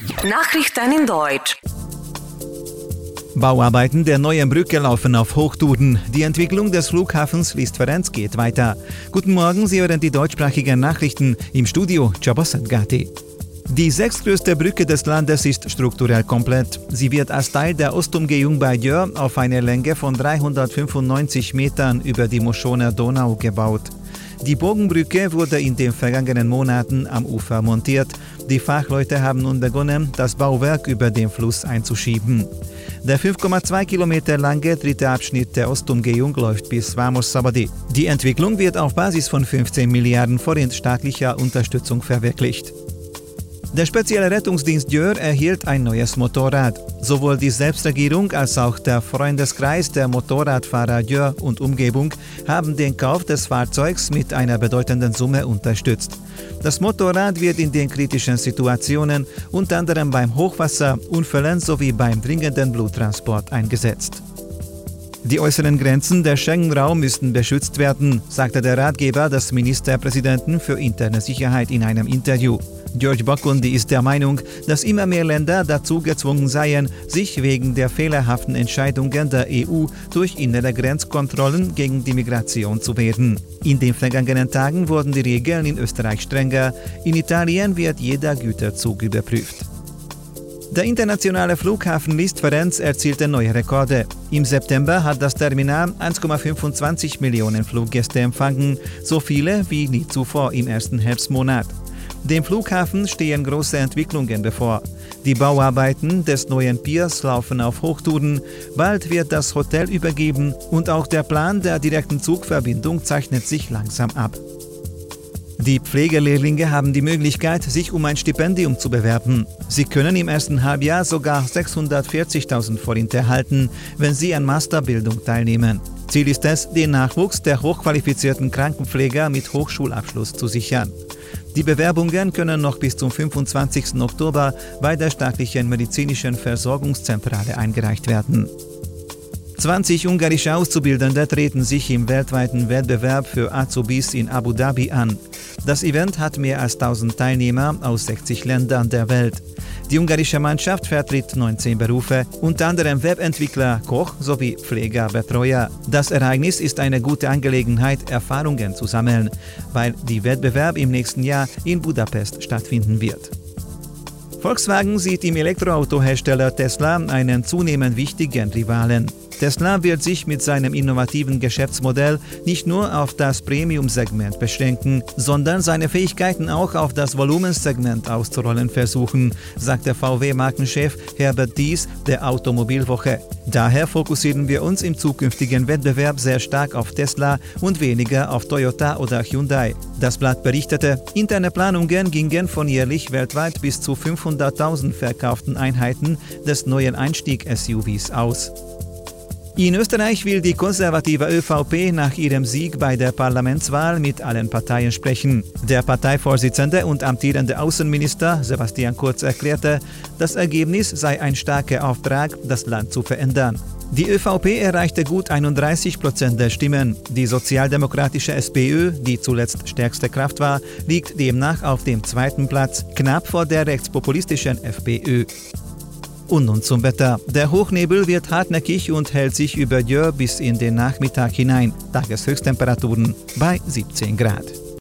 Nachrichten in Deutsch. Bauarbeiten der neuen Brücke laufen auf Hochtouren. Die Entwicklung des Flughafens Liszt-Ferenc geht weiter. Guten Morgen, Sie hören die deutschsprachigen Nachrichten im Studio Chabosat Gati. Die sechstgrößte Brücke des Landes ist strukturell komplett. Sie wird als Teil der Ostumgehung bei Jör auf eine Länge von 395 Metern über die Moschoner Donau gebaut. Die Bogenbrücke wurde in den vergangenen Monaten am Ufer montiert. Die Fachleute haben nun begonnen, das Bauwerk über den Fluss einzuschieben. Der 5,2 Kilometer lange dritte Abschnitt der Ostumgehung läuft bis Vamos Sabadi. Die Entwicklung wird auf Basis von 15 Milliarden Forint staatlicher Unterstützung verwirklicht. Der spezielle Rettungsdienst Jör erhielt ein neues Motorrad. Sowohl die Selbstregierung als auch der Freundeskreis der Motorradfahrer Jör und Umgebung haben den Kauf des Fahrzeugs mit einer bedeutenden Summe unterstützt. Das Motorrad wird in den kritischen Situationen, unter anderem beim Hochwasser, Unfällen sowie beim dringenden Bluttransport eingesetzt. Die äußeren Grenzen der Schengen-Raum müssten beschützt werden, sagte der Ratgeber des Ministerpräsidenten für interne Sicherheit in einem Interview. George Bakundi ist der Meinung, dass immer mehr Länder dazu gezwungen seien, sich wegen der fehlerhaften Entscheidungen der EU durch innere Grenzkontrollen gegen die Migration zu wehren. In den vergangenen Tagen wurden die Regeln in Österreich strenger. In Italien wird jeder Güterzug überprüft. Der internationale Flughafen Liszt-Ferenc erzielte neue Rekorde. Im September hat das Terminal 1,25 Millionen Fluggäste empfangen, so viele wie nie zuvor im ersten Herbstmonat. Dem Flughafen stehen große Entwicklungen bevor. Die Bauarbeiten des neuen Piers laufen auf Hochtouren, bald wird das Hotel übergeben und auch der Plan der direkten Zugverbindung zeichnet sich langsam ab. Die Pflegelehrlinge haben die Möglichkeit, sich um ein Stipendium zu bewerben. Sie können im ersten Halbjahr sogar 640.000 Forint erhalten, wenn sie an Masterbildung teilnehmen. Ziel ist es, den Nachwuchs der hochqualifizierten Krankenpfleger mit Hochschulabschluss zu sichern. Die Bewerbungen können noch bis zum 25. Oktober bei der staatlichen medizinischen Versorgungszentrale eingereicht werden. 20 ungarische Auszubildende treten sich im weltweiten Wettbewerb für Azubis in Abu Dhabi an. Das Event hat mehr als 1000 Teilnehmer aus 60 Ländern der Welt. Die ungarische Mannschaft vertritt 19 Berufe, unter anderem Webentwickler, Koch sowie Pfleger, Betreuer. Das Ereignis ist eine gute Angelegenheit, Erfahrungen zu sammeln, weil die Wettbewerb im nächsten Jahr in Budapest stattfinden wird. Volkswagen sieht im Elektroautohersteller Tesla einen zunehmend wichtigen Rivalen. Tesla wird sich mit seinem innovativen Geschäftsmodell nicht nur auf das Premium-Segment beschränken, sondern seine Fähigkeiten auch auf das Volumensegment auszurollen versuchen, sagt der VW-Markenchef Herbert Dies der Automobilwoche. Daher fokussieren wir uns im zukünftigen Wettbewerb sehr stark auf Tesla und weniger auf Toyota oder Hyundai. Das Blatt berichtete, interne Planungen gingen von jährlich weltweit bis zu 500.000 verkauften Einheiten des neuen Einstieg-SUVs aus. In Österreich will die konservative ÖVP nach ihrem Sieg bei der Parlamentswahl mit allen Parteien sprechen. Der Parteivorsitzende und amtierende Außenminister Sebastian Kurz erklärte, das Ergebnis sei ein starker Auftrag, das Land zu verändern. Die ÖVP erreichte gut 31 Prozent der Stimmen. Die sozialdemokratische SPÖ, die zuletzt stärkste Kraft war, liegt demnach auf dem zweiten Platz, knapp vor der rechtspopulistischen FPÖ. Und nun zum Wetter. Der Hochnebel wird hartnäckig und hält sich über Jör bis in den Nachmittag hinein. Tageshöchsttemperaturen bei 17 Grad.